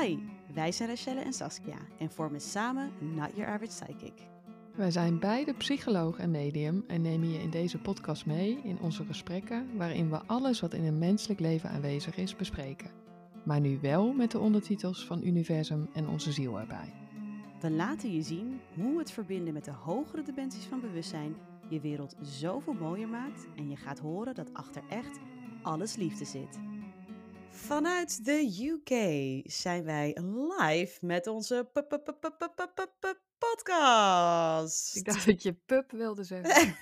Hi, wij zijn Rachelle en Saskia en vormen samen Not Your Average Psychic. Wij zijn beide psycholoog en medium en nemen je in deze podcast mee in onze gesprekken waarin we alles wat in een menselijk leven aanwezig is bespreken. Maar nu wel met de ondertitels van Universum en onze ziel erbij. We laten je zien hoe het verbinden met de hogere dimensies van bewustzijn je wereld zoveel mooier maakt en je gaat horen dat achter echt alles liefde zit. Vanuit de UK zijn wij live met onze podcast. Ik dacht dat je pup wilde zeggen.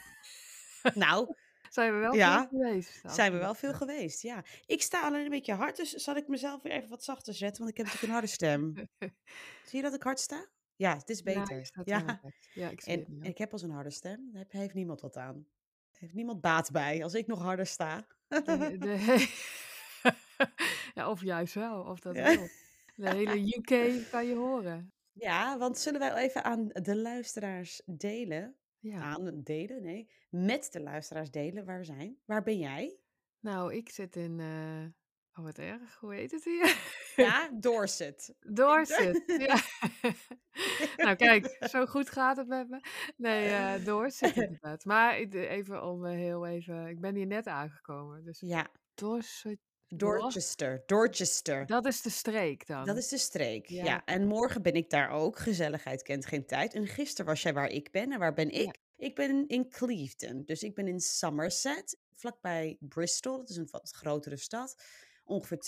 Nou, Zijn we wel Ja, veel geweest? zijn we wel veel geweest, ja. Ik sta alleen een beetje hard, dus zal ik mezelf weer even wat zachter zetten, want ik heb natuurlijk een harde stem. Zie je dat ik hard sta? Ja, het is beter. Ja. Ja, ik zie het en ik heb al zo'n harde stem, daar heeft niemand wat aan. Heeft niemand baat bij als ik nog harder sta. De, de, ja, of juist wel, of dat wel. De hele UK kan je horen. Ja, want zullen wij even aan de luisteraars delen? Ja. Aan delen, nee. Met de luisteraars delen waar we zijn. Waar ben jij? Nou, ik zit in. eh, Oh, wat erg. Hoe heet het hier? Ja, Dorset. Dorset. Ja. nou, kijk, zo goed gaat het met me. Nee, eh Dorset inderdaad. Maar even om eh, heel even. Ik ben hier net aangekomen. Dus Ja, Dorset. Dorchester. Dorchester. Dat is de streek dan. Dat is de streek. Ja. Ja. en morgen ben ik daar ook. Gezelligheid kent geen tijd. En gisteren was jij waar ik ben. En waar ben ik? Ik ben in Clevedon. Dus ik ben in Somerset, vlakbij Bristol. Dat is een wat grotere stad. Ongeveer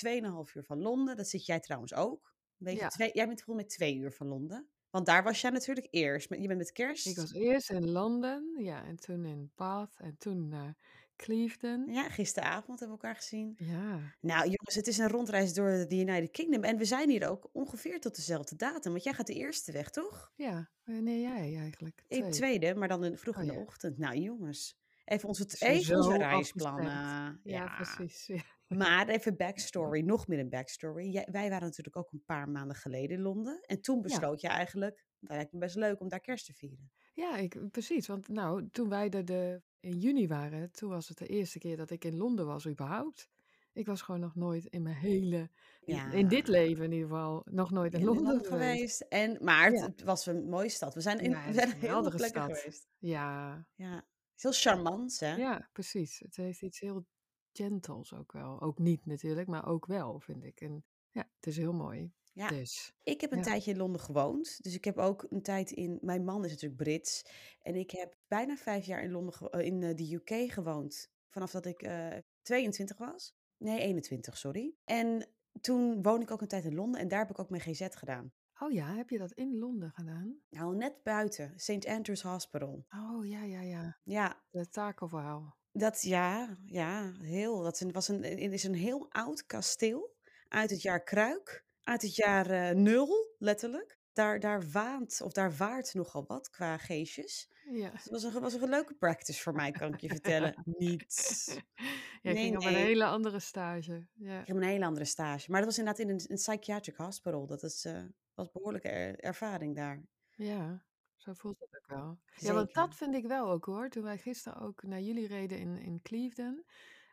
2,5 uur van Londen. Dat zit jij trouwens ook. Ja. twee, jij bent volgens mij twee uur van Londen. Want daar was jij natuurlijk eerst. Met- Je bent met kerst. Ik was eerst in Londen, ja, en toen in Bath en toen naar Clevedon. Ja, gisteravond hebben we elkaar gezien. Ja, Nou jongens, het is een rondreis door de United Kingdom. En we zijn hier ook ongeveer tot dezelfde datum. Want jij gaat de eerste weg, toch? ja. Wanneer jij eigenlijk? Ik tweede, maar dan in, vroeg in Oh, de ja. ochtend. Nou jongens, even onze, even onze reisplannen. Ja, precies. Ja. Maar even backstory, nog meer een backstory. Jij- wij waren natuurlijk ook een paar maanden geleden in Londen. En toen besloot je eigenlijk, dat lijkt me best leuk om daar kerst te vieren. Ja, ik, precies. Want nou, toen wij er de, in juni waren, toen was het de eerste keer dat ik in Londen was überhaupt. Ik was gewoon nog nooit in mijn hele, in, in dit leven in ieder geval, nog nooit in In Londen Londen geweest. geweest. En, maar het, Ja. het was een mooie stad. We zijn, in, Ja, we zijn een heel plekken stad. geweest. Ja, Ja, het is heel charmant, hè? ja, precies. Het heeft iets heel gentles ook wel. Ook niet natuurlijk, maar ook wel, vind ik. En ja, het is heel mooi. Ja. Dus, Ik heb een Ja. tijdje in Londen gewoond. Dus ik heb ook een tijd in. Mijn man is natuurlijk Brits. En ik heb bijna vijf jaar in, Londen, ge- eh, in eh, de UK gewoond. Vanaf dat ik eh 22 was. Nee, 21, sorry. En toen woon ik ook een tijd in Londen. En daar heb ik ook mijn GZ gedaan. oh ja, heb je dat in Londen gedaan? Nou, net buiten. St. Andrews Hospital. Oh ja, ja, ja. Ja, De takelverhaal. dat ja, ja, heel. Dat is een, was een, het is een heel oud kasteel. Uit het jaar Kruik. Uit het jaar eh, nul, letterlijk. Daar, daar waant, of daar waart nogal wat qua geestjes. Ja. Het was een, was een leuke practice voor mij, kan ik je vertellen. Niet. Jij Nee, ging op een hele andere stage. Ja. Ik heb een hele andere stage. Maar dat was inderdaad in een, een psychiatric hospital. Dat is, eh, was een behoorlijke er- ervaring daar. ja, zo voelt het ook wel. Ja, want dat vind ik wel ook hoor. Toen wij gisteren ook naar jullie reden in, in Clevedon.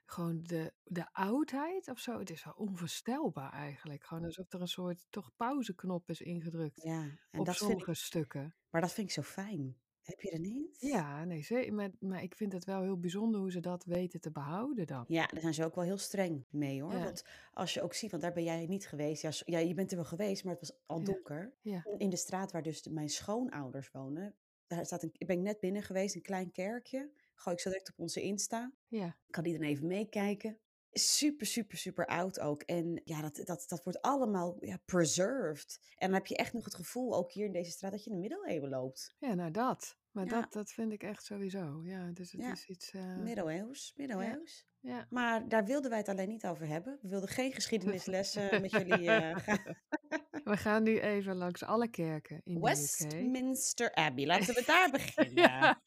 Gewoon de, de oudheid of zo. Het is wel onvoorstelbaar eigenlijk. Gewoon alsof er een soort toch pauzeknop is ingedrukt. Ja, en op dat sommige ik, stukken. maar dat vind ik zo fijn. Heb je er niet? Ja, nee, zeker. Maar, maar ik vind het wel heel bijzonder hoe ze dat weten te behouden dan. Ja, daar zijn ze ook wel heel streng mee hoor. Ja. Want als je ook ziet, want daar ben jij niet geweest. Ja, ja, je bent er wel geweest, maar het was al donker. Ja. In de straat waar dus de- mijn schoonouders wonen, daar staat een, ben ik net binnen geweest, een klein kerkje. Gooi ik zo direct op onze Insta. Ja, Kan iedereen even meekijken. Super, super, super oud ook. En ja, dat, dat, dat wordt allemaal ja, preserved. En dan heb je echt nog het gevoel, ook hier in deze straat, dat je in de middeleeuwen loopt. ja nou dat. Maar Ja. dat, dat vind ik echt sowieso. Ja, dus het Ja. is iets... eh, Middeleeuws, middeleeuws. ja. Maar daar wilden wij het alleen niet over hebben. We wilden geen geschiedenislessen met jullie eh, gaan. We gaan nu even langs alle kerken in. Westminster Abbey. Laten we daar beginnen. Ja.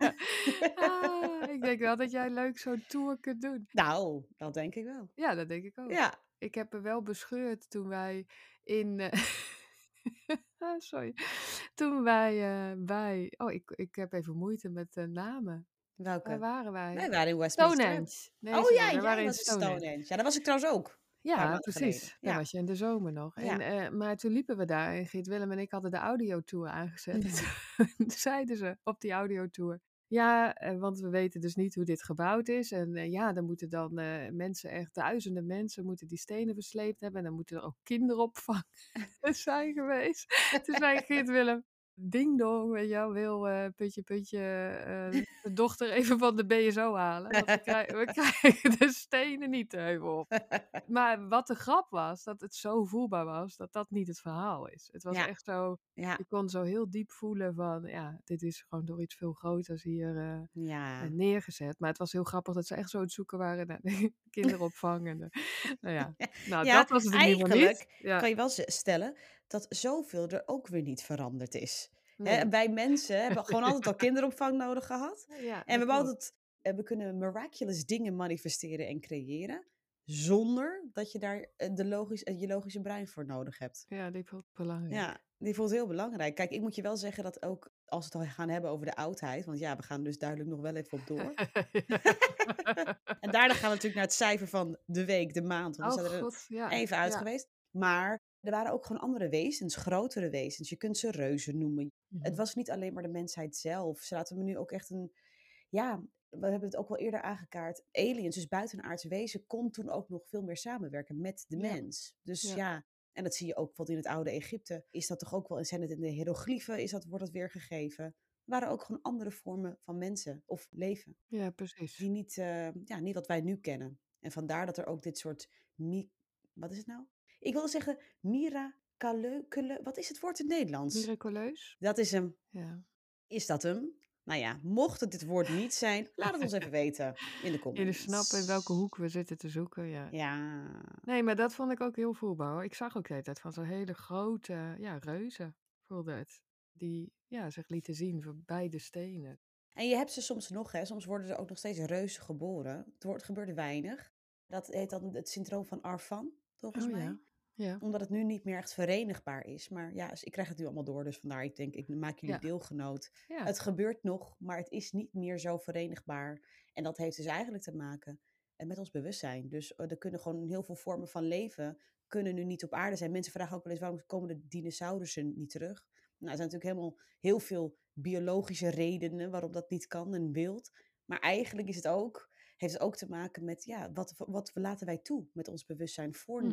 Ah, ik denk wel dat jij leuk zo'n tour kunt doen. Nou, dat denk ik wel. Ja, dat denk ik ook. Ja, Ik heb er wel bescheurd toen wij in... eh, ah, sorry. Toen wij eh, bij... Oh, ik, ik heb even moeite met de namen. Waar welke? waren wij? Wij waren in Westminster Abbey. Stonehenge. Nee, Oh sorry, ja, jij waren in was in Stonehenge. Stonehenge. Ja, daar was ik trouwens ook. Ja, precies. Ja. was je in de zomer nog. En, Ja. eh, maar toen liepen we daar en Geert Willem en ik hadden de audiotour aangezet. En toen zeiden ze op die audiotour. Ja, eh, want we weten dus niet hoe dit gebouwd is. En eh, ja, dan moeten dan mensen, echt duizenden mensen, moeten die stenen versleept hebben. En dan moeten er ook kinderopvang zijn geweest. Toen zei Geert Willem, ding dong, weet je wel, wil eh, putje putje eh, de dochter even van de BSO halen. Want we, krijgen, we krijgen de stenen niet de heuvel op. Maar wat de grap was, dat het zo voelbaar was, dat dat niet het verhaal is. Het was Ja. echt zo, Ja. je kon zo heel diep voelen van, ja, dit is gewoon door iets veel groters hier eh, Ja. neergezet. Maar het was heel grappig dat ze echt zo aan het zoeken waren naar de kinderopvang. En de, nou ja, nou, dat was het niet. eigenlijk kan je wel stellen dat zoveel er ook weer niet veranderd is. Hè, wij mensen hebben gewoon altijd al kinderopvang nodig gehad. Ja, En we hebben altijd, eh, we kunnen miraculous dingen manifesteren en creëren. Zonder dat je daar eh, de logisch, eh, je logische brein voor nodig hebt. Ja, die ik belangrijk. Ja, die voelt heel belangrijk. Kijk, ik moet je wel zeggen dat ook als we het al gaan hebben over de oudheid. Want ja, we gaan dus duidelijk nog wel even op door. En daarna gaan we natuurlijk naar het cijfer van de week, de maand. Want we oh zijn er god, ja. even uit ja. geweest. Maar er waren ook gewoon andere wezens, grotere wezens. Je kunt ze reuzen noemen. Het Mhm. was niet alleen maar de mensheid zelf. Ze laten me nu ook echt een. Ja, we hebben het ook wel eerder aangekaart. Aliens, dus buitenaardse wezen, kon toen ook nog veel meer samenwerken met de Ja. mens. Dus Ja. ja. en dat zie je ook bijvoorbeeld in het oude Egypte. Is dat toch ook wel, zijn het in de hieroglyphen, is dat, wordt dat weergegeven. Er waren ook gewoon andere vormen van mensen of leven. Ja, precies. Die niet, eh, ja, niet wat wij nu kennen. En vandaar dat er ook dit soort. Mi wat is het nou? Ik wilde zeggen miraculeu. Wat is het woord in het Nederlands? Miraculeus? Dat is hem. Ja. Is dat hem? Nou ja, mocht het dit woord niet zijn, laat het ons even weten in de comments. Jullie snappen in welke hoek we zitten te zoeken, ja. Ja. Nee, maar dat vond ik ook heel voelbaar. hoor. Ik zag ook de hele tijd van zo'n hele grote, ja, reuzen voelde het. Die, ja, zich lieten zien voorbij de stenen. En je hebt ze soms nog, hè. Soms worden er ook nog steeds reuzen geboren. Het wordt, gebeurt weinig. Dat heet dan het syndroom van Arfan, volgens Oh mij. ja. Ja. Omdat het nu niet meer echt verenigbaar is. Maar ja, ik krijg het nu allemaal door. Dus vandaar, ik denk, ik maak jullie Ja. deelgenoot. Ja. Het gebeurt nog, maar het is niet meer zo verenigbaar. En dat heeft dus eigenlijk te maken eh, met ons bewustzijn. Dus eh, er kunnen gewoon heel veel vormen van leven kunnen nu niet op aarde zijn. Mensen vragen ook wel eens waarom komen de dinosaurussen niet terug? Nou, er zijn natuurlijk helemaal heel veel biologische redenen waarom dat niet kan en wilt. Maar eigenlijk is het ook, heeft het ook te maken met ja, wat, wat laten wij toe met ons bewustzijn voor Mhm.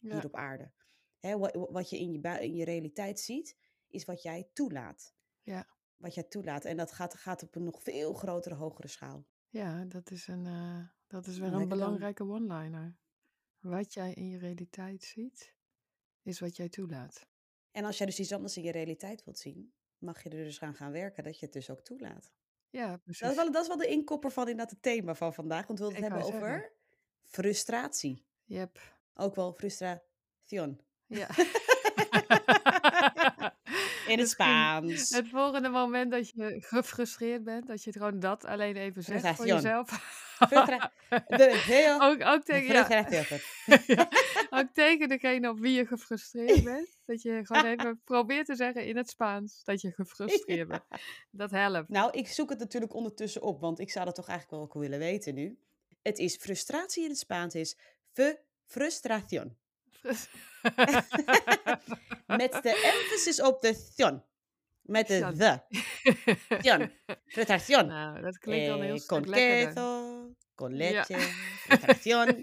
Ja. hier op aarde. Hè, wa- wat je in je, in je realiteit ziet, is wat jij toelaat. Ja. Wat jij toelaat. En dat gaat, gaat op een nog veel grotere, hogere schaal. Ja, dat is, een, eh, dat is weer een belangrijke one-liner. Wat jij in je realiteit ziet, is wat jij toelaat. En als jij dus iets anders in je realiteit wilt zien, mag je er dus aan gaan werken dat je het dus ook toelaat. Ja, precies. Dat is wel, dat is wel de inkopper van inderdaad het thema van vandaag. Want we willen het hebben over frustratie. Yep. Ook wel frustration. Ja. In het Spaans. Het volgende moment dat je gefrustreerd bent, dat je het gewoon dat alleen even zegt voor jezelf. Frustra- de- heel- ook, ook, tegen, ja, ja, ook tegen degene op wie je gefrustreerd bent. Dat je gewoon even probeert te zeggen in het Spaans dat je gefrustreerd bent. Dat helpt. Nou, ik zoek het natuurlijk ondertussen op, want ik zou dat toch eigenlijk wel ook willen weten nu. Het is frustratie in het Spaans is frustración. Frus- Met de emphasis op de tion. Met de the. Tion. Frustración. nou, dat klinkt dan heel Eh, con queso, con Ja. leche, frustración.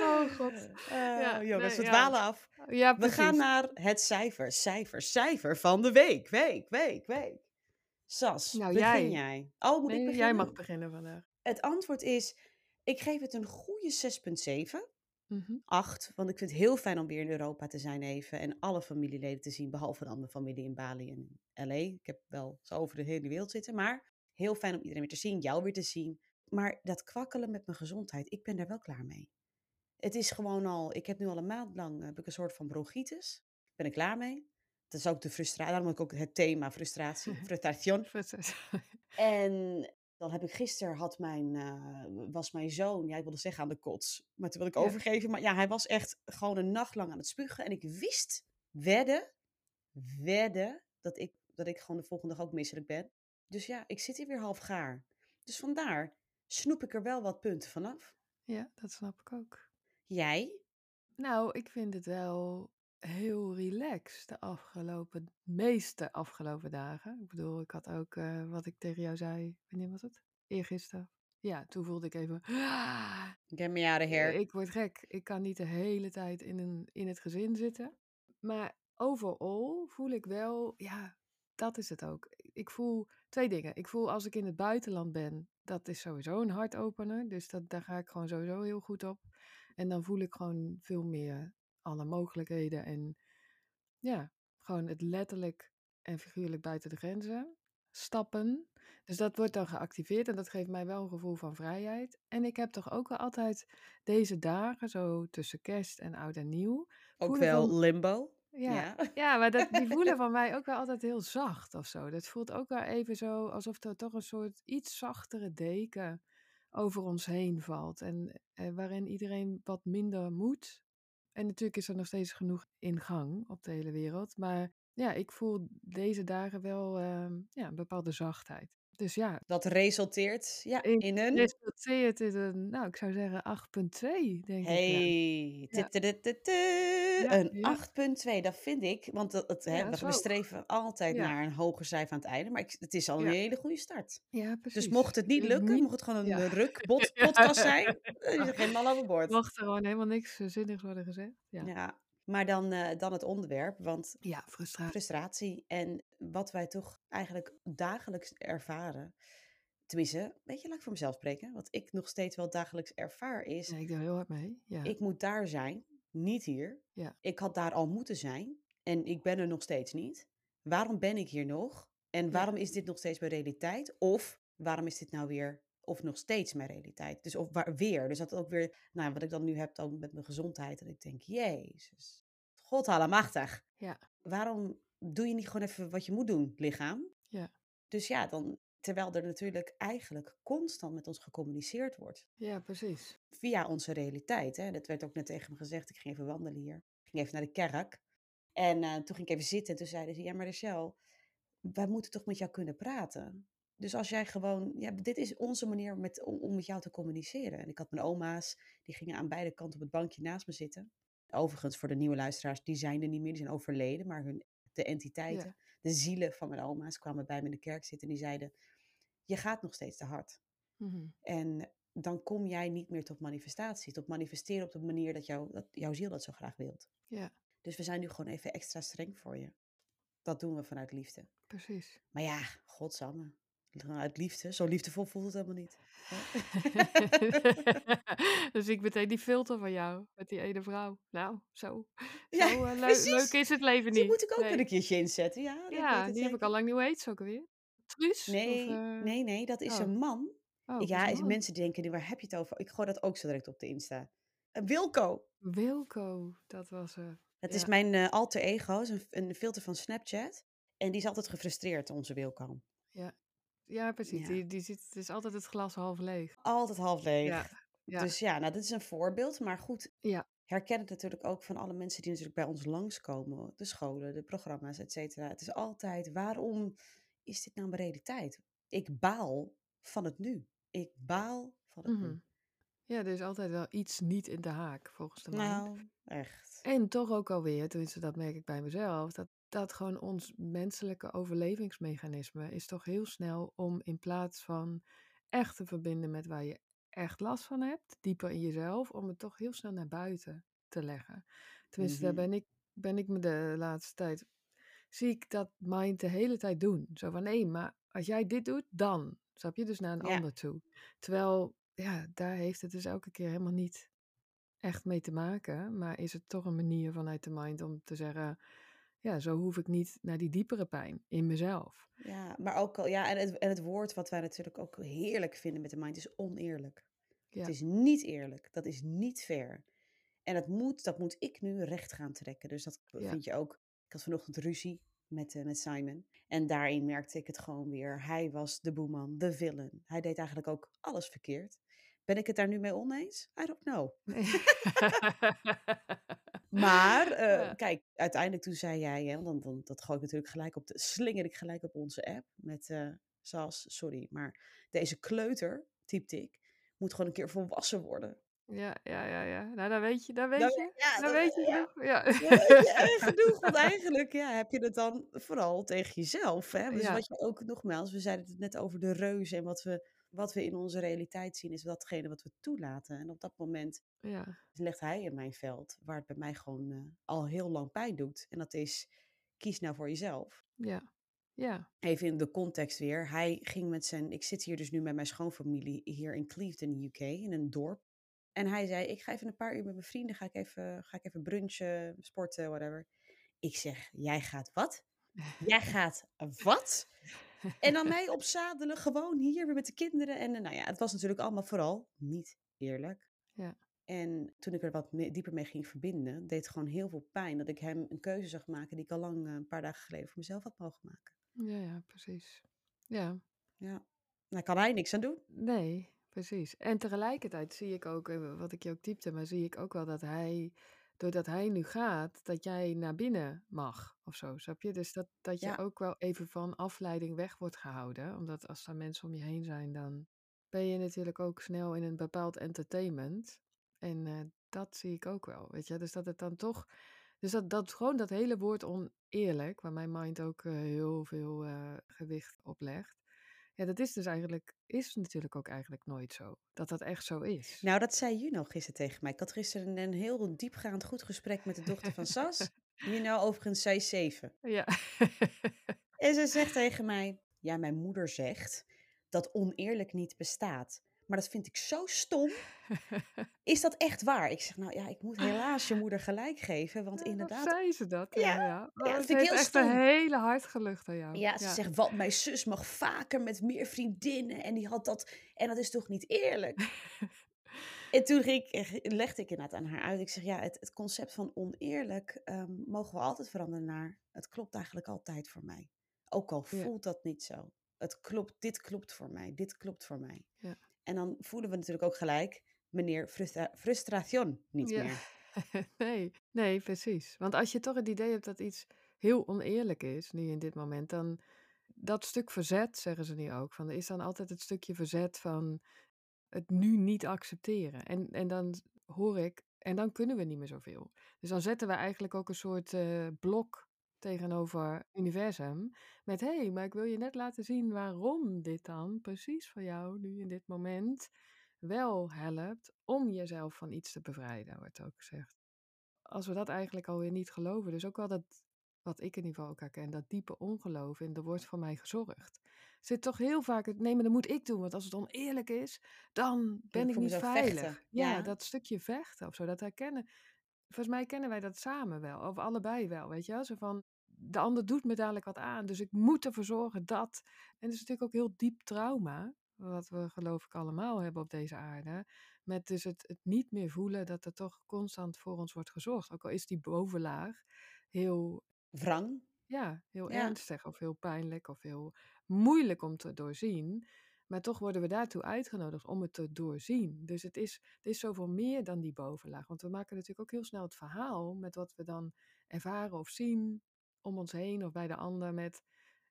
oh god. Eh, Ja, jongens, nee, we ja. dwalen af. Ja, We gaan naar het cijfer, cijfer, cijfer van de week. Week, week, week. Sas, Nou, begin jij. jij. Oh, moet ik beginnen? jij mag beginnen vandaag. Het antwoord is, ik geef het een goede 6,7. Mhm. 8, want ik vind het heel fijn om weer in Europa te zijn even en alle familieleden te zien, behalve dan de familie in Bali en LA. Ik heb wel zo over de hele wereld zitten, maar heel fijn om iedereen weer te zien, jou weer te zien. Maar dat kwakkelen met mijn gezondheid, ik ben daar wel klaar mee. Het is gewoon al, ik heb nu al een maand lang heb ik een soort van bronchitis. Ben ik klaar mee. Dat is ook de frustratie, daarom heb ik ook het thema frustratie, frustration. En dan heb ik gisteren had mijn, eh, was mijn zoon, ja, ik wilde zeggen aan de kots, maar toen wilde ik overgeven. Maar ja, hij was echt gewoon een nacht lang aan het spugen. En ik wist, wedden, wedden, dat ik, dat ik gewoon de volgende dag ook misselijk ben. Dus ja, ik zit hier weer half gaar. Dus vandaar snoep ik er wel wat punten vanaf. Ja, dat snap ik ook. Jij? Nou, ik vind het wel heel relaxed de afgelopen, meeste afgelopen dagen. Ik bedoel, ik had ook eh, wat ik tegen jou zei. Wanneer was het? Eergisteren. Ja, toen voelde ik even. Get me out of here. Ik word gek. Ik kan niet de hele tijd in, een, in het gezin zitten. Maar overal voel ik wel, ja, dat is het ook. Ik voel twee dingen. Ik voel als ik in het buitenland ben, dat is sowieso een hartopener. Dus dat, daar ga ik gewoon sowieso heel goed op. En dan voel ik gewoon veel meer alle mogelijkheden. En ja, gewoon het letterlijk en figuurlijk buiten de grenzen stappen. Dus dat wordt dan geactiveerd en dat geeft mij wel een gevoel van vrijheid. En ik heb toch ook wel altijd deze dagen, zo tussen kerst en oud en nieuw. Ook wel limbo. Ja, ja. ja maar dat, die voelen van mij ook wel altijd heel zacht of zo. Dat voelt ook wel even zo alsof er toch een soort iets zachtere deken over ons heen valt. En eh, waarin iedereen wat minder moet. En natuurlijk is er nog steeds genoeg in gang op de hele wereld. Maar ja, ik voel deze dagen wel uh, ja, een bepaalde zachtheid. Dus ja. Dat resulteert ja, in een... Resulteert in een, nou ik zou zeggen 8.2 denk hey, ik. Ja. Een 8.2, dat vind ik. Want het, hè, we streven altijd naar een hoger cijfer aan het einde. Maar ik, het is al een hele goede start. Ja, precies. Dus mocht het niet lukken, mocht het gewoon een ruk podcast zijn, helemaal overboord. Mocht er gewoon helemaal niks zinnigs worden gezegd. Ja, maar dan, uh, dan het onderwerp, want ja, frustratie. frustratie en wat wij toch eigenlijk dagelijks ervaren. Tenminste, weet je, laat ik voor mezelf spreken. Wat ik nog steeds wel dagelijks ervaar is... Ja, ik doe heel hard mee, ja. Ik moet daar zijn, niet hier. Ja. Ik had daar al moeten zijn en ik ben er nog steeds niet. Waarom ben ik hier nog? En waarom is dit nog steeds mijn realiteit? Of waarom is dit nou weer of nog steeds mijn realiteit. Dus of waar, weer. Dus dat ook weer, nou, wat ik dan nu heb dan met mijn gezondheid. En ik denk, jezus, God allemachtig. Ja. Waarom doe je niet gewoon even wat je moet doen, lichaam? Ja. Dus ja, dan, terwijl er natuurlijk eigenlijk constant met ons gecommuniceerd wordt. Ja, precies. Via onze realiteit. Hè? Dat werd ook net tegen me gezegd. Ik ging even wandelen hier. Ik ging even naar de kerk. En uh, toen ging ik even zitten en toen zeiden ze, ja maar Rachel, wij moeten toch met jou kunnen praten. Dus als jij gewoon, ja, dit is onze manier met, om, om, met jou te communiceren. En ik had mijn oma's, die gingen aan beide kanten op het bankje naast me zitten. Overigens, voor de nieuwe luisteraars, die zijn er niet meer, die zijn overleden. Maar hun, de entiteiten, de zielen van mijn oma's kwamen bij me in de kerk zitten en die zeiden, je gaat nog steeds te hard. Mm-hmm. En dan kom jij niet meer tot manifestatie, tot manifesteren op de manier dat, jou, dat jouw ziel dat zo graag wilt. Ja. Dus we zijn nu gewoon even extra streng voor je. Dat doen we vanuit liefde. Precies. Maar ja, godsamme uit liefde. Zo liefdevol voelt het helemaal niet. dus ik meteen die filter van jou met die ene vrouw. Nou, zo, ja, zo uh, le leuk is het leven niet. Die moet ik ook nee. een keertje inzetten. Ja, ja die heb ik al lang niet heet ze ook alweer? Truus? Nee, of, uh... nee, nee, dat is oh. een man. Oh, ja, mensen denken, waar heb je het over? Ik gooi dat ook zo direct op de Insta. Uh, Wilco. Wilco, dat was er. Het ja. is mijn alter ego, is een, een filter van Snapchat. En die is altijd gefrustreerd, onze Wilco. Ja, ja, precies. Ja. Die, die ziet, het is altijd het glas half leeg. Altijd half leeg. Ja. ja. Dus ja, nou, dit is een voorbeeld. Maar goed, ja. herken het natuurlijk ook van alle mensen die natuurlijk bij ons langskomen. De scholen, de programma's, et cetera. Het is altijd, waarom is dit nou mijn realiteit? Ik baal van het nu. Ik baal van het mm -hmm. nu. Ja, er is altijd wel iets niet in de haak, volgens de man. Nou, echt. En toch ook alweer, tenminste dat merk ik bij mezelf, dat dat gewoon ons menselijke overlevingsmechanisme is toch heel snel om in plaats van echt te verbinden met waar je echt last van hebt, dieper in jezelf, om het toch heel snel naar buiten te leggen. Tenminste, mm -hmm. daar ben ik, ben ik me de laatste tijd, zie ik dat mind de hele tijd doen. Zo van, nee, maar als jij dit doet, dan. Snap je? Dus naar een ja. ander toe. Terwijl, ja, daar heeft het dus elke keer helemaal niet echt mee te maken. Maar is het toch een manier vanuit de mind om te zeggen ja, zo hoef ik niet naar die diepere pijn in mezelf. Ja, maar ook al, ja, en het, en het woord wat wij natuurlijk ook heerlijk vinden met de mind is oneerlijk. Ja. Het is niet eerlijk, dat is niet fair. En dat moet, dat moet ik nu recht gaan trekken. Dus dat Ja. vind je ook. Ik had vanochtend ruzie met, eh, met Simon. En daarin merkte ik het gewoon weer. Hij was de boeman, de villain. Hij deed eigenlijk ook alles verkeerd. Ben ik het daar nu mee oneens? I don't know. Nee. Maar eh, Ja. kijk, uiteindelijk toen zei jij, hè, want dan, dan, dat gooi ik natuurlijk gelijk op de, slinger ik gelijk op onze app met Sas, sorry, maar deze kleuter, typte ik, moet gewoon een keer volwassen worden. Ja, ja, ja, ja. Nou, dan weet je, dan weet Dan, je, ja, dan weet je genoeg. Ja. ja, genoeg. Want eigenlijk ja, heb je het dan vooral tegen jezelf. Hè? Dus wat je ook nogmaals, we zeiden het net over de reuzen en wat we, wat we in onze realiteit zien, is datgene wat we toelaten. En op dat moment ja, legt hij in mijn veld, waar het bij mij gewoon eh, al heel lang pijn doet. En dat is, kies nou voor jezelf. ja, ja. Even in de context weer. Hij ging met zijn. Ik zit hier dus nu met mijn schoonfamilie hier in Cleveland, UK, in een dorp. En hij zei: Ik ga even een paar uur met mijn vrienden. Ga ik even, ga ik even brunchen, sporten, whatever. Ik zeg: Jij gaat wat? Jij gaat wat? En dan mij opzadelen, gewoon hier weer met de kinderen. En eh, nou ja, het was natuurlijk allemaal vooral niet eerlijk. Ja. En toen ik er wat dieper mee ging verbinden, deed het gewoon heel veel pijn dat ik hem een keuze zag maken die ik al lang eh, een paar dagen geleden voor mezelf had mogen maken. Ja, ja, precies. Ja, Ja, daar kan hij niks aan doen. nee, precies. En tegelijkertijd zie ik ook, eh, wat ik je ook typte, maar zie ik ook wel dat hij, doordat hij nu gaat, dat jij naar binnen mag of zo, snap je? Dus dat, dat je Ja. ook wel even van afleiding weg wordt gehouden. Omdat als er mensen om je heen zijn, dan ben je natuurlijk ook snel in een bepaald entertainment. En eh, dat zie ik ook wel, weet je? Dus dat het dan toch, dus dat, dat gewoon dat hele woord oneerlijk, waar mijn mind ook eh, heel veel eh, gewicht op legt. Ja, dat is dus eigenlijk, is natuurlijk ook eigenlijk nooit zo. Dat dat echt zo is. Nou, dat zei Juno gisteren tegen mij. Ik had gisteren een, een heel diepgaand goed gesprek met de dochter van Sas. Juno overigens, is zeven. Ja. En ze zegt tegen mij, ja, mijn moeder zegt dat oneerlijk niet bestaat. Maar dat vind ik zo stom. Is dat echt waar? Ik zeg, nou ja, ik moet helaas je moeder gelijk geven. Want Ja, inderdaad, zei ze dat? Ja, Ja, ja. Oh, dat het vind ik heeft heel echt stom. een hele hart gelucht aan jou. Ja, ze zegt, wat, mijn zus mag vaker met meer vriendinnen en die had dat, en dat is toch niet eerlijk? En toen ging ik, eh, legde ik inderdaad aan haar uit, ik zeg, ja, het, het concept van oneerlijk ehm, mogen we altijd veranderen naar, het klopt eigenlijk altijd voor mij. Ook al voelt dat niet zo. Het klopt, dit klopt voor mij, dit klopt voor mij. Ja. En dan voelen we natuurlijk ook gelijk, meneer frustra frustration niet Ja. meer. nee, nee, precies. Want als je toch het idee hebt dat iets heel oneerlijk is, nu in dit moment, dan dat stuk verzet, zeggen ze nu ook, van er is dan altijd het stukje verzet van het nu niet accepteren. En, en dan hoor ik, en dan kunnen we niet meer zoveel. Dus dan zetten we eigenlijk ook een soort eh, blok tegenover universum met hé, hey, maar ik wil je net laten zien waarom dit dan precies voor jou nu in dit moment wel helpt om jezelf van iets te bevrijden, wordt ook gezegd. Als we dat eigenlijk alweer niet geloven, dus ook wel dat, wat ik in ieder geval ook herken, dat diepe ongeloof in er wordt voor mij gezorgd. Zit toch heel vaak het, nee, maar dat moet ik doen, want als het oneerlijk is, dan ben ik niet veilig. ja. dat stukje vechten of zo, dat herkennen. Volgens mij kennen wij dat samen wel, of allebei wel, weet je wel? Zo van, de ander doet me dadelijk wat aan, dus ik moet ervoor zorgen dat. En dat is natuurlijk ook heel diep trauma, wat we geloof ik allemaal hebben op deze aarde. Met dus het, het niet meer voelen dat er toch constant voor ons wordt gezorgd. Ook al is die bovenlaag heel, Wrang. ja, heel Ja. ernstig of heel pijnlijk of heel moeilijk om te doorzien. Maar toch worden we daartoe uitgenodigd om het te doorzien. Dus het is, het is zoveel meer dan die bovenlaag. Want we maken natuurlijk ook heel snel het verhaal met wat we dan ervaren of zien om ons heen of bij de ander. Met,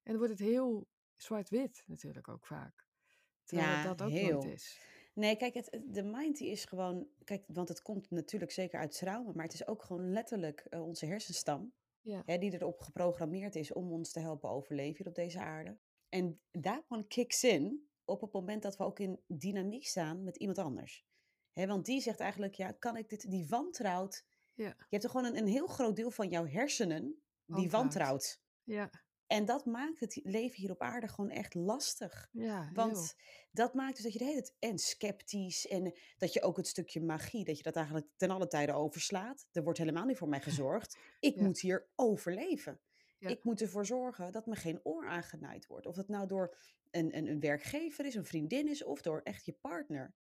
en dan wordt het heel zwart-wit natuurlijk ook vaak. Terwijl Ja, dat ook heel. is. Nee, kijk, het, de mind die is gewoon, kijk, want het komt natuurlijk zeker uit trauma, maar het is ook gewoon letterlijk eh, onze hersenstam, Ja, hè, die erop geprogrammeerd is om ons te helpen overleven hier op deze aarde. En that one kicks in op het moment dat we ook in dynamiek staan met iemand anders. Hè, want die zegt eigenlijk, ja, kan ik dit, die wantrouwt. ja, Je hebt er gewoon een, een heel groot deel van jouw hersenen die Wantrouwt. ja, En dat maakt het leven hier op aarde gewoon echt lastig. ja, heel. Want dat maakt dus dat je de hele tijd en sceptisch en dat je ook het stukje magie, dat je dat eigenlijk ten alle tijden overslaat. Er wordt helemaal niet voor mij gezorgd. Ik Ja. moet hier overleven. Ja. Ik moet ervoor zorgen dat me geen oor aangenaaid wordt. Of dat nou door een, een, een werkgever is, een vriendin is of door echt je partner.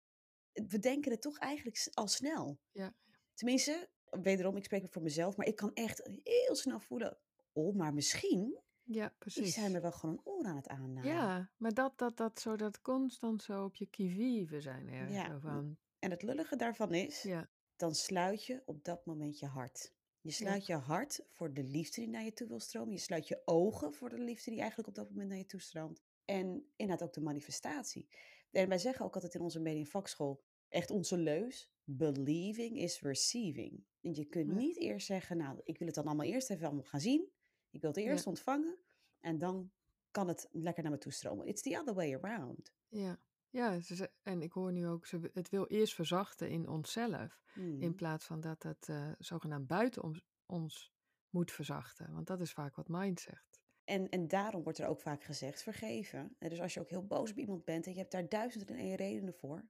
We denken het toch eigenlijk al snel. Ja. Tenminste, wederom, ik spreek voor mezelf, maar ik kan echt heel snel voelen. Oh, maar misschien Ja, is precies. hij me wel gewoon een oor aan het aannaaien. Ja, maar dat, dat, dat zo, dat constant zo op je kivive zijn er. Ja, van, En het lullige daarvan is, ja, dan sluit je op dat moment je hart. Je sluit je hart voor de liefde die naar je toe wil stromen. Je sluit je ogen voor de liefde die eigenlijk op dat moment naar je toe stroomt. En inderdaad ook de manifestatie. En wij zeggen ook altijd in onze mediumvakschool, echt onze leus. Believing is receiving. En je kunt niet eerst zeggen, nou, ik wil het dan allemaal eerst even allemaal gaan zien. Ik wil het Ja. eerst ontvangen. En dan kan het lekker naar me toe stromen. It's the other way around. Ja, ja ze ze- en ik hoor nu ook, ze, het wil eerst verzachten in onszelf, in Hmm. plaats van dat het eh, zogenaamd buiten ons, ons moet verzachten. Want dat is vaak wat mind zegt. En, en daarom wordt er ook vaak gezegd, vergeven. En dus als je ook heel boos op iemand bent en je hebt daar duizend en één redenen voor.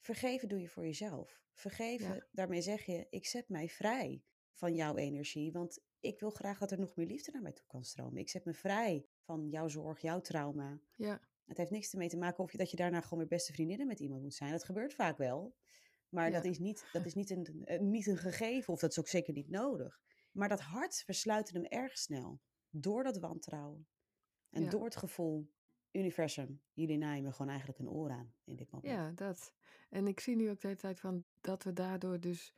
Vergeven doe je voor jezelf. Vergeven, Ja. daarmee zeg je, ik zet mij vrij van jouw energie. Want ik wil graag dat er nog meer liefde naar mij toe kan stromen. Ik zet me vrij van jouw zorg, jouw trauma. Ja, Het heeft niks ermee te maken of je, dat je daarna gewoon weer beste vriendinnen met iemand moet zijn. Dat gebeurt vaak wel. Maar Ja. dat is, niet, dat is niet, een, eh, niet een gegeven of dat is ook zeker niet nodig. Maar dat hart versluiten hem erg snel. Door dat wantrouwen. En Ja. door het gevoel, universum, jullie naaien me gewoon eigenlijk een oor aan in dit moment. ja, dat. En ik zie nu ook de hele tijd van dat we daardoor dus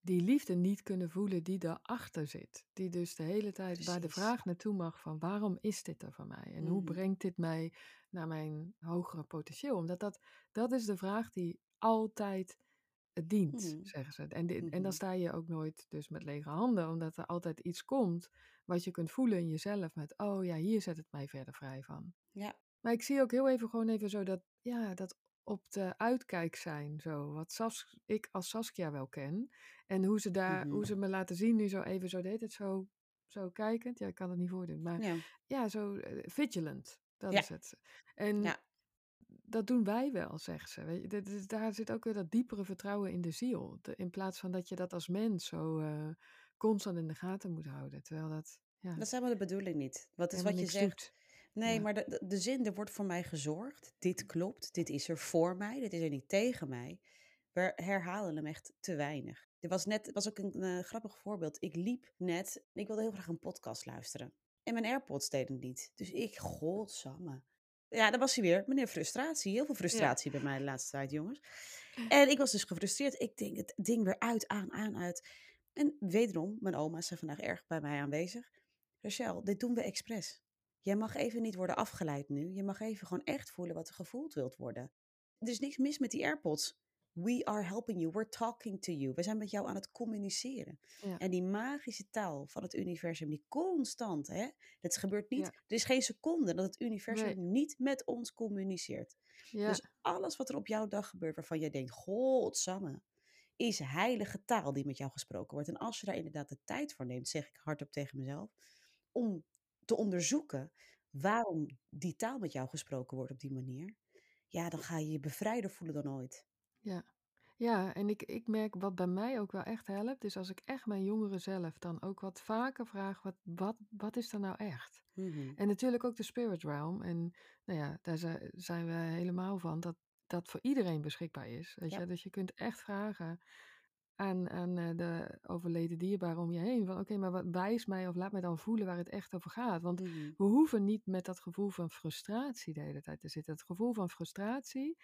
die liefde niet kunnen voelen die daarachter zit. Die dus de hele tijd waar de vraag naartoe mag van waarom is dit er van mij? En hoe Mhm. brengt dit mij naar mijn hogere potentieel? Omdat dat, dat is de vraag die altijd eh, dient, Mhm. zeggen ze. En, en dan sta je ook nooit dus met lege handen, omdat er altijd iets komt wat je kunt voelen in jezelf met, oh ja, hier zet het mij verder vrij van. Ja. Maar ik zie ook heel even gewoon even zo dat, ja, dat op de uitkijk zijn, zo, wat Sas, ik als Saskia wel ken. En hoe ze daar, Mhm. hoe ze me laten zien nu zo even, zo deed het zo, zo kijkend. Ja, ik kan het niet voordoen, maar Ja. ja, zo eh, vigilant, dat Ja. is het. En Ja. dat doen wij wel, zegt ze. Weet je, daar zit ook weer dat diepere vertrouwen in de ziel. De- in plaats van dat je dat als mens zo eh, constant in de gaten moet houden. Terwijl dat, ja, Dat is helemaal de bedoeling niet. Wat is helemaal wat je zegt? doet. Nee, Ja. maar de, de, zin, er wordt voor mij gezorgd. Dit klopt. Dit is er voor mij. Dit is er niet tegen mij. We herhalen hem echt te weinig. Er was net, was ook een eh, grappig voorbeeld. Ik liep net, ik wilde heel graag een podcast luisteren. En mijn AirPods deden het niet. Dus ik, godsamme. Ja, daar was hij weer. Meneer frustratie. Heel veel frustratie bij mij de laatste tijd, jongens. En ik was dus gefrustreerd. Ik denk het ding weer uit, aan, aan, uit. En wederom, mijn oma's zijn vandaag erg bij mij aanwezig. Rachel, dit doen we expres. Jij mag even niet worden afgeleid nu. Je mag even gewoon echt voelen wat er gevoeld wilt worden. Er is niks mis met die AirPods. We are helping you. We're talking to you. We zijn met jou aan het communiceren. Ja. En die magische taal van het universum, die constant, hè? Dat gebeurt niet. Ja. Er is geen seconde dat het universum Nee. niet met ons communiceert. Ja, Dus alles wat er op jouw dag gebeurt waarvan jij denkt, godsamme, is heilige taal die met jou gesproken wordt. En als je daar inderdaad de tijd voor neemt, zeg ik hardop tegen mezelf, om te onderzoeken waarom die taal met jou gesproken wordt op die manier, ja, dan ga je je bevrijder voelen dan ooit. Ja, ja en ik, ik merk wat bij mij ook wel echt helpt, is als ik echt mijn jongere zelf dan ook wat vaker vraag, wat, wat, wat is er nou echt? Mhm. En natuurlijk ook de spirit realm. En nou ja, daar zi- zijn we helemaal van dat dat voor iedereen beschikbaar is. Weet Ja. je? Dus je kunt echt vragen aan, aan eh, de overleden dierbaren om je heen. Van oké, maar wat wijs mij of laat mij dan voelen waar het echt over gaat. Want Mhm. we hoeven niet met dat gevoel van frustratie de hele tijd te zitten. Het gevoel van frustratie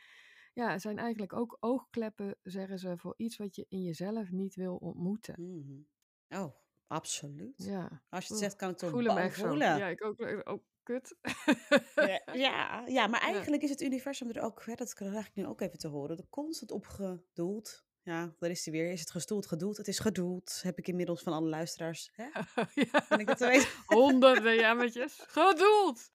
ja, zijn eigenlijk ook oogkleppen, zeggen ze, voor iets wat je in jezelf niet wil ontmoeten. Mhm. Oh, absoluut. Ja, Als je het zegt, kan ik toch voel hem bang echt zo. voelen. Ja, ik ook. Oh, kut. Ja, ja, maar Ja. eigenlijk is het universum er ook, hè, dat krijg ik nu ook even te horen, er constant op gedoeld. Ja, daar is hij weer. Is het gestoeld, gedoeld? Het is gedoeld. Heb ik inmiddels van alle luisteraars. Hè? ja. Ben ik dat te weten? Honderden jammertjes. Gedoeld.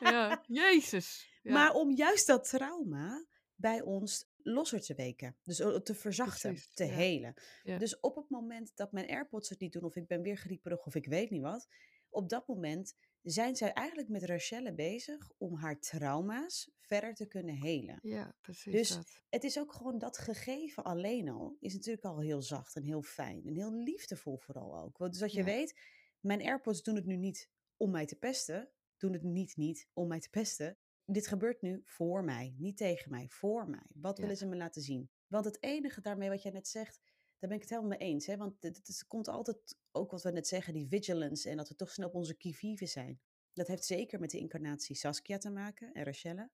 Ja, jezus. Ja, Maar om juist dat trauma bij ons losser te weken. Dus te verzachten, Precies, te ja. helen. Ja. Dus op het moment dat mijn AirPods het niet doen, of ik ben weer grieperig, of ik weet niet wat. Op dat moment zijn zij eigenlijk met Rachelle bezig om haar trauma's verder te kunnen helen. ja, precies Dus dat. het is ook gewoon dat gegeven alleen al, is natuurlijk al heel zacht en heel fijn. En heel liefdevol vooral ook. Want dus dat je Ja. weet, mijn AirPods doen het nu niet om mij te pesten. Doen het niet niet om mij te pesten. Dit gebeurt nu voor mij, niet tegen mij, voor mij. Wat Ja. willen ze me laten zien? Want het enige daarmee wat jij net zegt, daar ben ik het helemaal mee eens. Hè? Want het, komt altijd, ook wat we net zeggen, die vigilance en dat we toch snel op onze kivive zijn. Dat heeft zeker met de incarnatie Saskia te maken en Rachelle.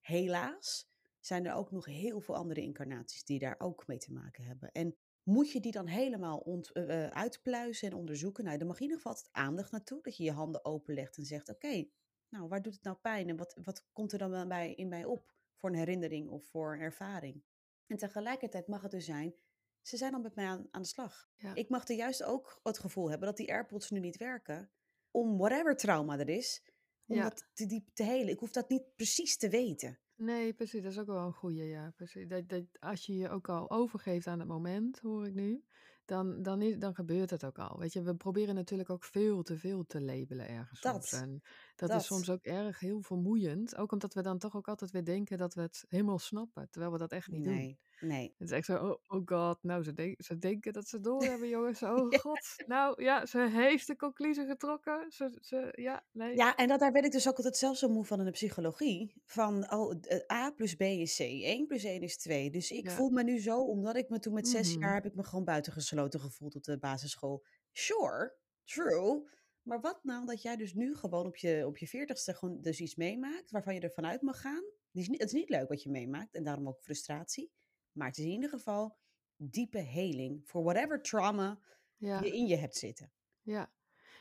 Helaas zijn er ook nog heel veel andere incarnaties die daar ook mee te maken hebben. En moet je die dan helemaal ont, eh, eh, uitpluizen en onderzoeken? Nou, dan mag in ieder geval altijd aandacht naartoe. Dat je je handen openlegt en zegt, oké, nou, waar doet het nou pijn? En wat, wat komt er dan bij, in mij op voor een herinnering of voor een ervaring? En tegelijkertijd mag het dus zijn, ze zijn al met mij aan, aan de slag. Ja. Ik mag er juist ook het gevoel hebben dat die AirPods nu niet werken. Om whatever trauma er is, om Ja. dat te diep te helen. Ik hoef dat niet precies te weten. Nee, precies. Dat is ook wel een goeie, ja. Precies. Dat, dat, als je je ook al overgeeft aan het moment, hoor ik nu, dan, dan, is, dan gebeurt het ook al. Weet je, we proberen natuurlijk ook veel te veel te labelen ergens. Dat. En dat, Dat. is soms ook erg heel vermoeiend. Ook omdat we dan toch ook altijd weer denken dat we het helemaal snappen, terwijl we dat echt niet doen. Nee. Het is echt zo, oh, oh god, nou, ze, denk- ze denken dat ze door hebben, jongens. Oh god, nou ja, ze heeft de conclusie getrokken. Ze, ze, ja, nee. Ja, en dat, daar werd ik dus ook altijd zelf zo moe van in de psychologie. Van, oh, eh, A plus B is C, 1 plus 1 is 2. Dus ik Ja. voel me nu zo, omdat ik me toen met zes Mhm. jaar heb ik me gewoon buitengesloten gevoeld op de basisschool. Sure, true. Maar wat nou dat jij dus nu gewoon op je, op je veertigste gewoon dus iets meemaakt waarvan je ervan uit mag gaan. Die is niet, het is niet leuk wat je meemaakt en daarom ook frustratie. Maar het is in ieder geval diepe heling voor whatever trauma ja. je in je hebt zitten. Ja,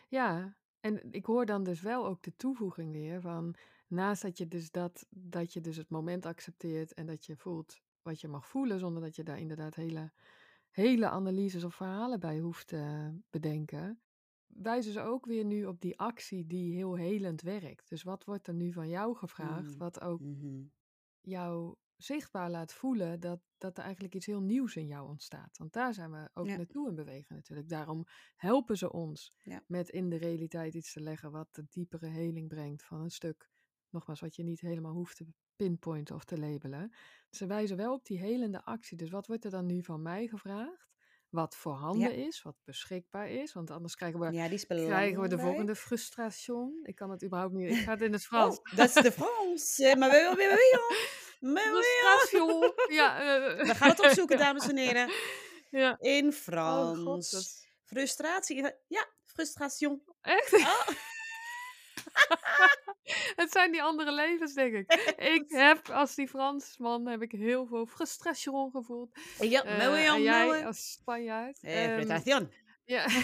ja. En ik hoor dan dus wel ook de toevoeging weer van naast dat je dus dat, dat je dus het moment accepteert en dat je voelt wat je mag voelen, zonder dat je daar inderdaad hele, hele analyses of verhalen bij hoeft te bedenken, wijzen ze ook weer nu op die actie die heel helend werkt. Dus wat wordt er nu van jou gevraagd, Mm. wat ook Mhm. jou zichtbaar laat voelen dat, dat er eigenlijk iets heel nieuws in jou ontstaat. Want daar zijn we ook Ja. naartoe in bewegen natuurlijk. Daarom helpen ze ons Ja. met in de realiteit iets te leggen wat de diepere heling brengt van een stuk, nogmaals, wat je niet helemaal hoeft te pinpointen of te labelen. Ze wijzen wel op die helende actie. Dus wat wordt er dan nu van mij gevraagd? Wat voorhanden is, wat beschikbaar is. Want anders krijgen we, Ja, krijgen we de volgende frustration. Ik kan het überhaupt niet. Ik ga het in het Oh, Frans. dat is de Frans. Eh, Maar we, Frustration. Ja, eh, we gaan het opzoeken, dames en heren. Ja. In Oh Frans. god, dat... Frustratie. Ja, frustration. Echt? Oh. het zijn die andere levens, denk ik. Ik heb als die Fransman heb ik heel veel frustration gevoeld. Ja, mooi, en jij mooi. als Spanjaard. Eh, frustration. ja.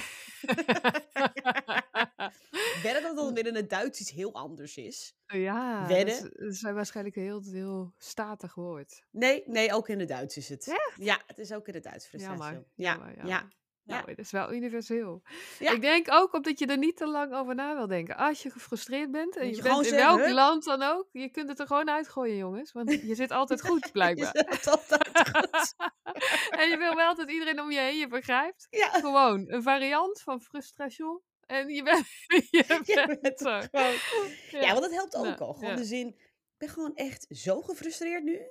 Wedden dat het in het Duits iets heel anders is? ja, dat Wedden? is, dat is waarschijnlijk een heel, heel statig woord. Nee, nee, ook in het Duits is het. Echt? Ja, het is ook in het Duits frustration. Jammer, Ja, jammer, ja, jammer. Nou, het is wel universeel. Ik denk ook omdat je er niet te lang over na wil denken. Als je gefrustreerd bent, en je, bent in zeggen, welk land dan ook, je kunt het er gewoon uitgooien, jongens. Want je zit altijd goed, blijkbaar. Je zegt altijd goed. en je wil wel dat iedereen om je heen je begrijpt. Gewoon een variant van frustration. En je bent, je bent gewoon. Ja, want dat helpt ook Nou, al. Gewoon ja. de zin, ik ben gewoon echt zo gefrustreerd nu.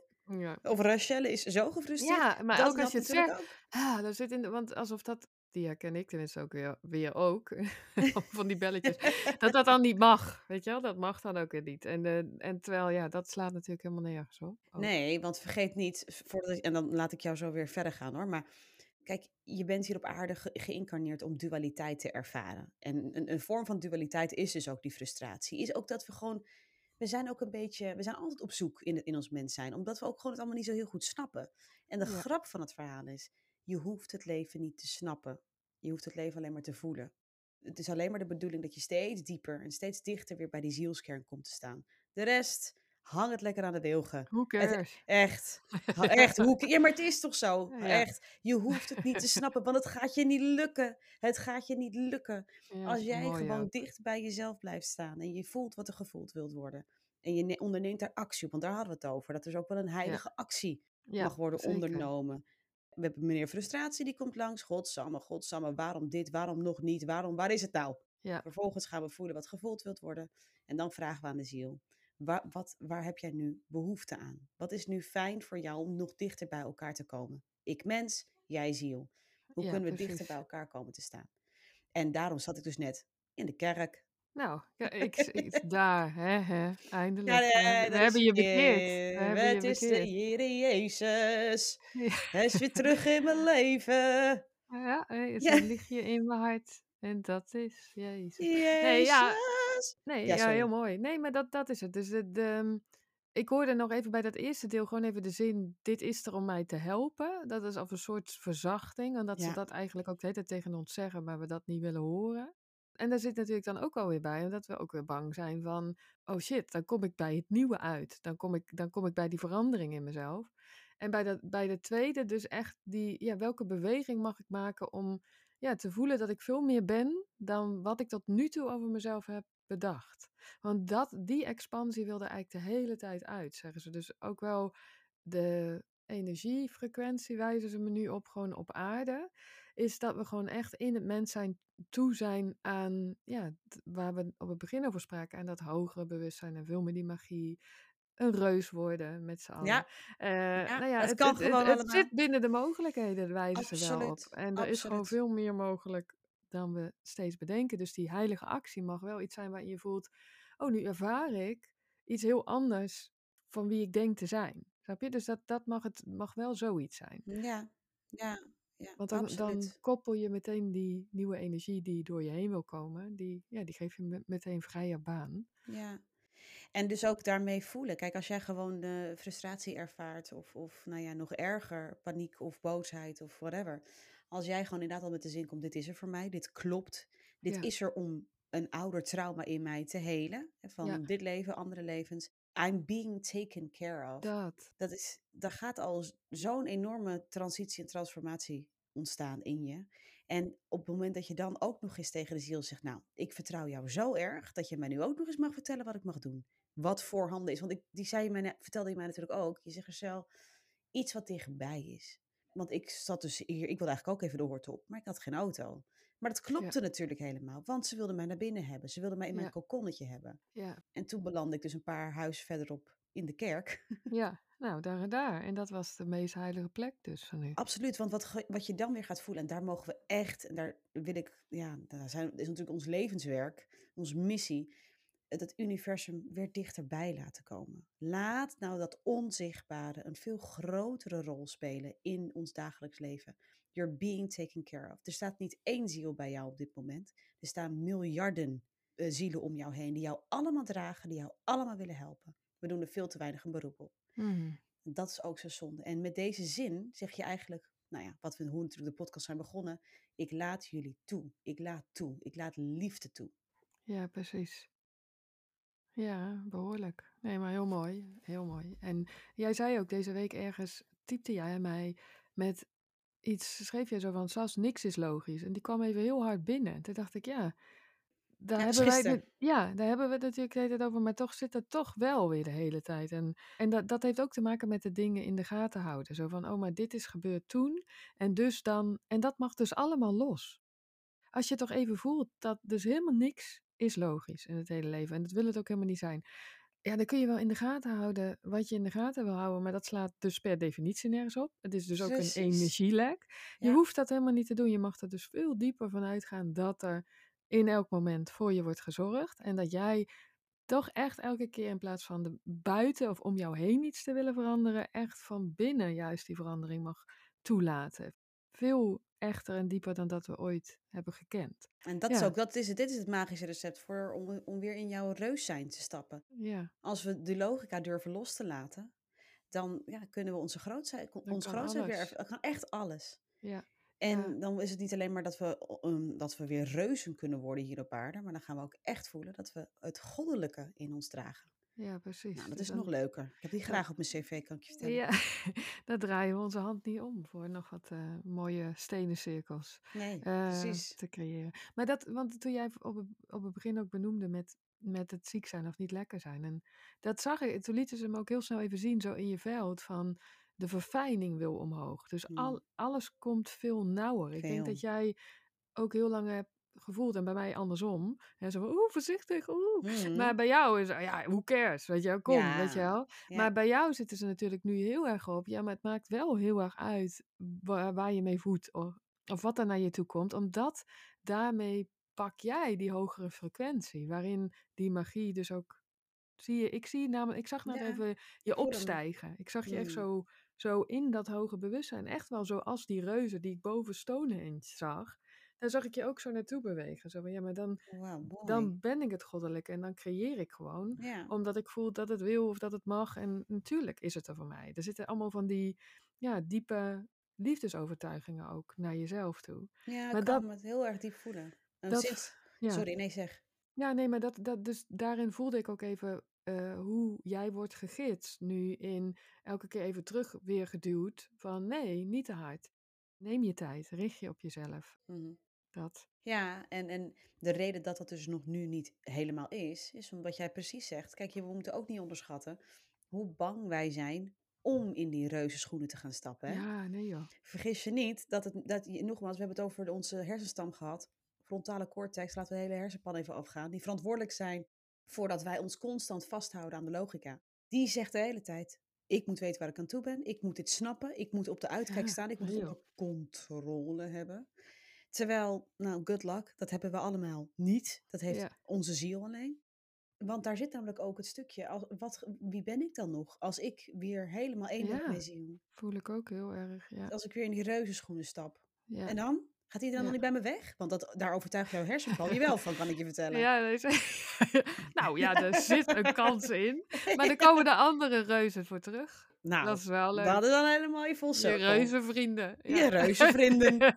Ja. Of Rachelle is zo gefrustreerd. ja, maar ook als je het zegt, ah, daar zit in de, want alsof dat, die herken ik tenminste ook weer, weer ook, van die belletjes, dat dat dan niet mag, weet je wel, dat mag dan ook weer niet. En, eh, en terwijl, ja, dat slaat natuurlijk helemaal nergens op. Nee, want vergeet niet, voordat en dan laat ik jou zo weer verder gaan hoor. Maar kijk, je bent hier op aarde ge- geïncarneerd om dualiteit te ervaren. En een, een vorm van dualiteit is dus ook die frustratie. Is ook dat we gewoon, we zijn ook een beetje, we zijn altijd op zoek in, in ons mens zijn. Omdat we ook gewoon het allemaal niet zo heel goed snappen. En de Ja. grap van het verhaal is, je hoeft het leven niet te snappen. Je hoeft het leven alleen maar te voelen. Het is alleen maar de bedoeling dat je steeds dieper en steeds dichter weer bij die zielskern komt te staan. De rest, hang het lekker aan de wilgen. Who Het- cares? Echt. Echt. Hoe, ja, maar het is toch zo? Ja. Echt. Je hoeft het niet te snappen, want het gaat je niet lukken. Het gaat je niet lukken. Ja, Als jij gewoon ook. dicht bij jezelf blijft staan en je voelt wat er gevoeld wilt worden. En je ne- onderneemt daar actie op, want daar hadden we het over. Dat er ook wel een heilige actie mag worden zeker. ondernomen. We hebben meneer Frustratie, die komt langs. Godsamme, godsamme, waarom dit, waarom nog niet, waarom, waar is het nou? Ja. Vervolgens gaan we voelen wat gevoeld wilt worden. En dan vragen we aan de ziel, waar, wat, waar heb jij nu behoefte aan? Wat is nu fijn voor jou om nog dichter bij elkaar te komen? Ik mens, jij ziel. Hoe Ja, kunnen we dichter bij elkaar komen te staan? En daarom zat ik dus net in de kerk. Nou, ja, ik, ik, daar, hè, hè, eindelijk. Ja, nee, hebben, we hebben je bekeerd. We hebben je Het is de. Heere Jezus. Hij is weer terug in mijn leven. Ja, hey, het een lichtje in mijn hart. En dat is Jezus. Jezus. ja. Nee, Ja, heel mooi. Nee, maar dat, dat is het. Dus de, de, ik hoorde nog even bij dat eerste deel gewoon even de zin: dit is er om mij te helpen. Dat is of een soort verzachting. En dat Ja. ze dat eigenlijk ook de hele tijd tegen ons zeggen, maar we dat niet willen horen. En daar zit natuurlijk dan ook alweer bij, dat we ook weer bang zijn van: oh shit, dan kom ik bij het nieuwe uit. Dan kom ik, dan kom ik bij die verandering in mezelf. En bij de, bij de tweede dus echt die, ja, welke beweging mag ik maken om ja, te voelen dat ik veel meer ben dan wat ik tot nu toe over mezelf heb bedacht. Want dat, die expansie wilde eigenlijk de hele tijd uit, zeggen ze. Dus ook wel de energiefrequentie wijzen ze me nu op, gewoon op aarde. Is dat we gewoon echt in het mens zijn toe zijn aan, ja, waar we op het begin over spraken, aan dat hogere bewustzijn en veel meer die magie, een reus worden met z'n allen. Ja. Uh, ja, nou ja, het het, kan het, gewoon het zit binnen de mogelijkheden, wijzen ze wel op. En er is gewoon veel meer mogelijk dan we steeds bedenken. Dus die heilige actie mag wel iets zijn waarin je voelt, oh, nu ervaar ik iets heel anders van wie ik denk te zijn. Snap je? Dus dat, dat mag, het, mag wel zoiets zijn. Ja, ja, ja, Want dan, dan koppel je meteen die nieuwe energie die door je heen wil komen, die, ja, die geef je me- meteen vrije baan. Ja. En dus ook daarmee voelen. Kijk, als jij gewoon de frustratie ervaart, of, of nou ja, nog erger, paniek of boosheid of whatever. Als jij gewoon inderdaad al met de zin komt: dit is er voor mij, dit klopt. Dit Ja. is er om een ouder trauma in mij te helen. Van Ja. dit leven, andere levens. I'm being taken care of. Dat, dat is, daar gaat al zo'n enorme transitie en transformatie ontstaan in je. En op het moment dat je dan ook nog eens tegen de ziel zegt, nou, ik vertrouw jou zo erg dat je mij nu ook nog eens mag vertellen wat ik mag doen. Wat voorhanden is. Want ik, die zei je mij, vertelde je mij natuurlijk ook. Je zegt er zelf iets wat dichtbij is. Want ik zat dus hier, ik wilde eigenlijk ook even de hoort op, maar ik had geen auto. Maar dat klopte natuurlijk helemaal, want ze wilden mij naar binnen hebben. Ze wilden mij in mijn Ja. kokonnetje hebben. ja. En toen belandde ik dus een paar huizen verderop in de kerk. Ja, nou, daar en daar. En dat was de meest heilige plek dus van u. Absoluut, want wat, wat je dan weer gaat voelen, en daar mogen we echt, en daar wil ik, ja, daar zijn, is natuurlijk ons levenswerk, onze missie, het, het universum weer dichterbij laten komen. Laat nou dat onzichtbare een veel grotere rol spelen in ons dagelijks leven. You're being taken care of. Er staat niet één ziel bij jou op dit moment. Er staan miljarden eh, zielen om jou heen die jou allemaal dragen, die jou allemaal willen helpen. We doen er veel te weinig een beroep op. Mhm. Dat is ook zo zonde. En met deze zin zeg je eigenlijk, nou ja, wat we, hoe natuurlijk de podcast zijn begonnen. Ik laat jullie toe. Ik laat toe. Ik laat liefde toe. Ja, precies. Ja, behoorlijk. Nee, maar heel mooi. Heel mooi. En jij zei ook deze week ergens, typte jij mij met iets, schreef jij zo van, zelfs niks is logisch. En die kwam even heel hard binnen. Toen dacht ik, ja, daar Ja, dat hebben wij nu- ja, daar hebben we het natuurlijk de hele tijd over, maar toch zit het toch wel weer de hele tijd. En, en dat, dat heeft ook te maken met de dingen in de gaten houden. Zo van, oh, maar dit is gebeurd toen. En dus dan, en dat mag dus allemaal los. Als je toch even voelt dat dus helemaal niks is logisch in het hele leven. En dat wil het ook helemaal niet zijn. Ja, dan kun je wel in de gaten houden wat je in de gaten wil houden. Maar dat slaat dus per definitie nergens op. Het is dus ook Precies. een energielek. Je Ja. hoeft dat helemaal niet te doen. Je mag er dus veel dieper van uitgaan dat er in elk moment voor je wordt gezorgd. En dat jij toch echt elke keer in plaats van de buiten of om jou heen iets te willen veranderen, echt van binnen juist die verandering mag toelaten. Veel echter en dieper dan dat we ooit hebben gekend. En dat is ook, dat is het, dit is het magische recept voor om, om weer in jouw reus zijn te stappen. Ja, Als we de logica durven los te laten, dan ja, kunnen we onze grootheid, ons grootheid weer kan echt alles. ja, En Ja. dan is het niet alleen maar dat we, um, dat we weer reuzen kunnen worden hier op aarde, maar dan gaan we ook echt voelen dat we het goddelijke in ons dragen. Ja, precies. Nou, dat is dan- nog leuker. Ik heb die graag op mijn cv, kan ik je vertellen. Ja, daar draaien we onze hand niet om voor nog wat eh, mooie stenen cirkels Nee, eh, precies. te creëren. Maar dat, want toen jij op het, op het begin ook benoemde met, met het ziek zijn of niet lekker zijn. En dat zag ik, toen lieten ze hem ook heel snel even zien, zo in je veld, van de verfijning wil omhoog. Dus Hmm. al, alles komt veel nauwer. Ik denk dat jij ook heel lang hebt gevoeld, en bij mij andersom. Hè, zo van, oeh, voorzichtig, oeh. Mhm. Maar bij jou is, ja, who cares, weet je wel, kom, Ja, weet je wel. ja. Maar bij jou zitten ze natuurlijk nu heel erg op. Ja, maar het maakt wel heel erg uit waar, waar je mee voedt of, of wat er naar je toe komt. Omdat daarmee pak jij die hogere frequentie. Waarin die magie dus ook. Zie je, ik zie namelijk, ik zag net Ja, even je opstijgen. Ik zag je echt Mm. zo, zo in dat hoge bewustzijn. Echt wel zoals die reuzen die ik boven Stonehenge zag. Daar zag ik je ook zo naartoe bewegen. Zo van, ja, maar dan, mooi. dan ben ik het goddelijke en dan creëer ik gewoon ja. omdat ik voel dat het wil of dat het mag. En natuurlijk is het er voor mij. Er zitten allemaal van die ja, diepe liefdesovertuigingen ook naar jezelf toe. ja, ik maar kan dat- me het heel erg diep voelen. En Dat, ja. Sorry, nee zeg. ja, nee, maar dat, dat, dus daarin voelde ik ook even eh, hoe jij wordt gegidst. Nu in elke keer even terug weer geduwd van nee, niet te hard. Neem je tijd, richt je op jezelf. Mhm. Dat. Ja, en, en de reden dat dat dus nog nu niet helemaal is, is omdat jij precies zegt, kijk, je, we moeten ook niet onderschatten hoe bang wij zijn om in die reuze schoenen te gaan stappen. Hè? Ja, nee joh. Vergis je niet dat het, dat je, nogmaals, we hebben het over onze hersenstam gehad. Frontale cortex, laten we de hele hersenpan even afgaan. Die verantwoordelijk zijn voordat wij ons constant vasthouden aan de logica. Die zegt de hele tijd, ik moet weten waar ik aan toe ben. Ik moet dit snappen. Ik moet op de uitkijk staan. Ik moet onder controle hebben. Terwijl, nou, good luck, dat hebben we allemaal niet. Dat heeft Ja. onze ziel alleen. Want daar zit namelijk ook het stukje, als, wat, wie ben ik dan nog? Als ik weer helemaal één ben met Ja. mijn ziel. Voel ik ook heel erg. Ja. Als ik weer in die reuzenschoenen stap. Ja. En dan? Gaat hij dan Ja. nog niet bij me weg? Want dat, daar overtuigt jouw hersenpan je wel van, kan ik je vertellen. Ja, nou ja, er zit een kans in. Maar dan komen de andere reuzen voor terug. Nou, dat is wel leuk. dat is dan helemaal je vol Je cirkel. reuzenvrienden. Je reuzenvrienden.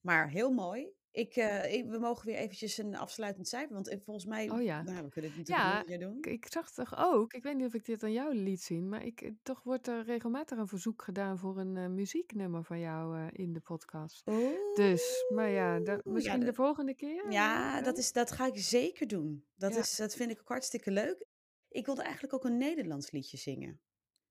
maar heel mooi. Ik, eh, ik- we mogen weer eventjes een afsluitend cijfer. Want eh, volgens mij, Oh ja. nou, we kunnen het natuurlijk Ja, doen. Ik, ik zag toch ook, ik weet niet of ik dit aan jou liet zien, maar ik, eh, toch wordt er regelmatig een verzoek gedaan voor een muzieknummer van jou in de podcast. Dus, maar ja, da- misschien de- de volgende keer? Ja, dat, is, dat ga ik zeker doen. Dat, Ja. is, dat vind ik ook hartstikke leuk. Ik wilde eigenlijk ook een Nederlands liedje zingen.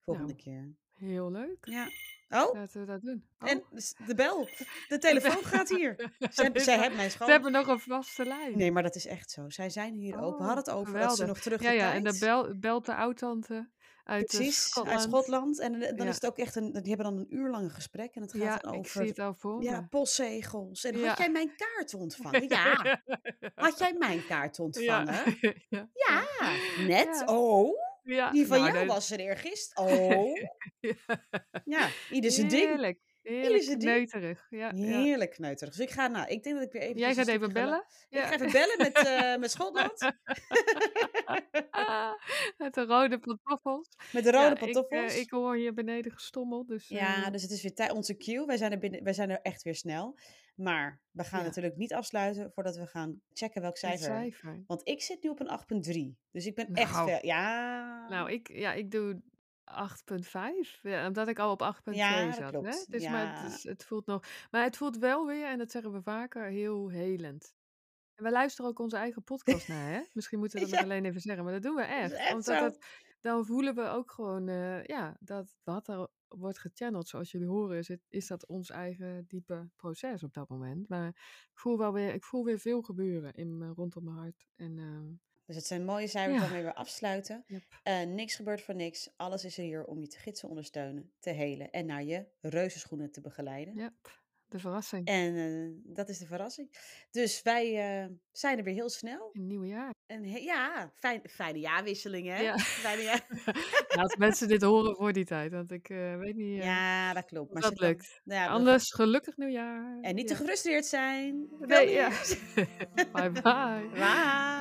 Volgende Nou, keer. Heel leuk. Ja. Oh, Laten we dat doen. Oh, en s- de bel. De telefoon gaat hier. Zij, zij hebben mijn Ze schoon. hebben nog een vaste lijn. Nee, maar dat is echt zo. Zij zijn hier ook. We Oh, hadden het over dat ze geweldig. nog terug Ja, de ja, en dan bel, belt de oud-tante uit Precies, Schotland. uit Schotland. En dan Ja. is het ook echt een... Die hebben dan een uur lang gesprek. En het gaat Ja, dan ik over... zie het al voor Ja, postzegels. En Ja. had jij mijn kaart ontvangen? Ja. Had jij mijn kaart ontvangen? Ja. net. Oh, Ja, die van nou, jou dat- was er eergisteren. Oh. Ja, ieder zijn ding. Heerlijk. Kneuterig. Ja, ja. Heerlijk kneuterig. Dus ik ga, nou, ik denk dat ik weer even... Jij gaat even bellen? Ik ga even bellen met, eh, met Schotland. Met de rode pantoffels. Met de rode Ja, pantoffels. Ik, eh, ik hoor hier beneden gestommeld. Dus, Ja, eh, dus het is weer tijd, onze cue. Wij zijn, er binnen, wij zijn er echt weer snel. Maar we gaan Ja. natuurlijk niet afsluiten voordat we gaan checken welk cijfer. cijfer. Want ik zit nu op een 8,3. Dus ik ben echt Nou. ver. Ja. Nou, ik, ja, ik doe 8,5. Ja, omdat ik al op 8,2 Ja, dat zat. Hè? klopt. Dus, maar Ja. het, is, het voelt nog. Maar het voelt wel weer, en dat zeggen we vaker, heel helend. En we luisteren ook onze eigen podcast naar, hè? Misschien moeten we dat Ja. alleen even zeggen, maar dat doen we echt. echt Omdat dat, dan voelen we ook gewoon, eh, ja, dat wat er wordt gechanneld, zoals jullie horen, is, het, is dat ons eigen diepe proces op dat moment. Maar ik voel wel weer, ik voel weer veel gebeuren in, mijn- rondom mijn hart. En ehm, Dus het zijn mooie cijfers waarmee we afsluiten. Yep. Eh, niks gebeurt voor niks. Alles is er hier om je te gidsen, ondersteunen, te helen en naar je reuzenschoenen te begeleiden. ja, de verrassing En eh, dat is de verrassing. Dus wij eh, zijn er weer heel snel. in het nieuwe jaar. En ja, fijn, fijne jaarwisseling, hè? Ja. Fijne jaar. Laat mensen dit horen voor die tijd, want ik weet niet Ja, dat klopt. Maar dat lukt. nou ja, Anders gelukkig nieuwjaar. En niet Ja. te gefrustreerd zijn. Nee, ja. bye bye. Bye.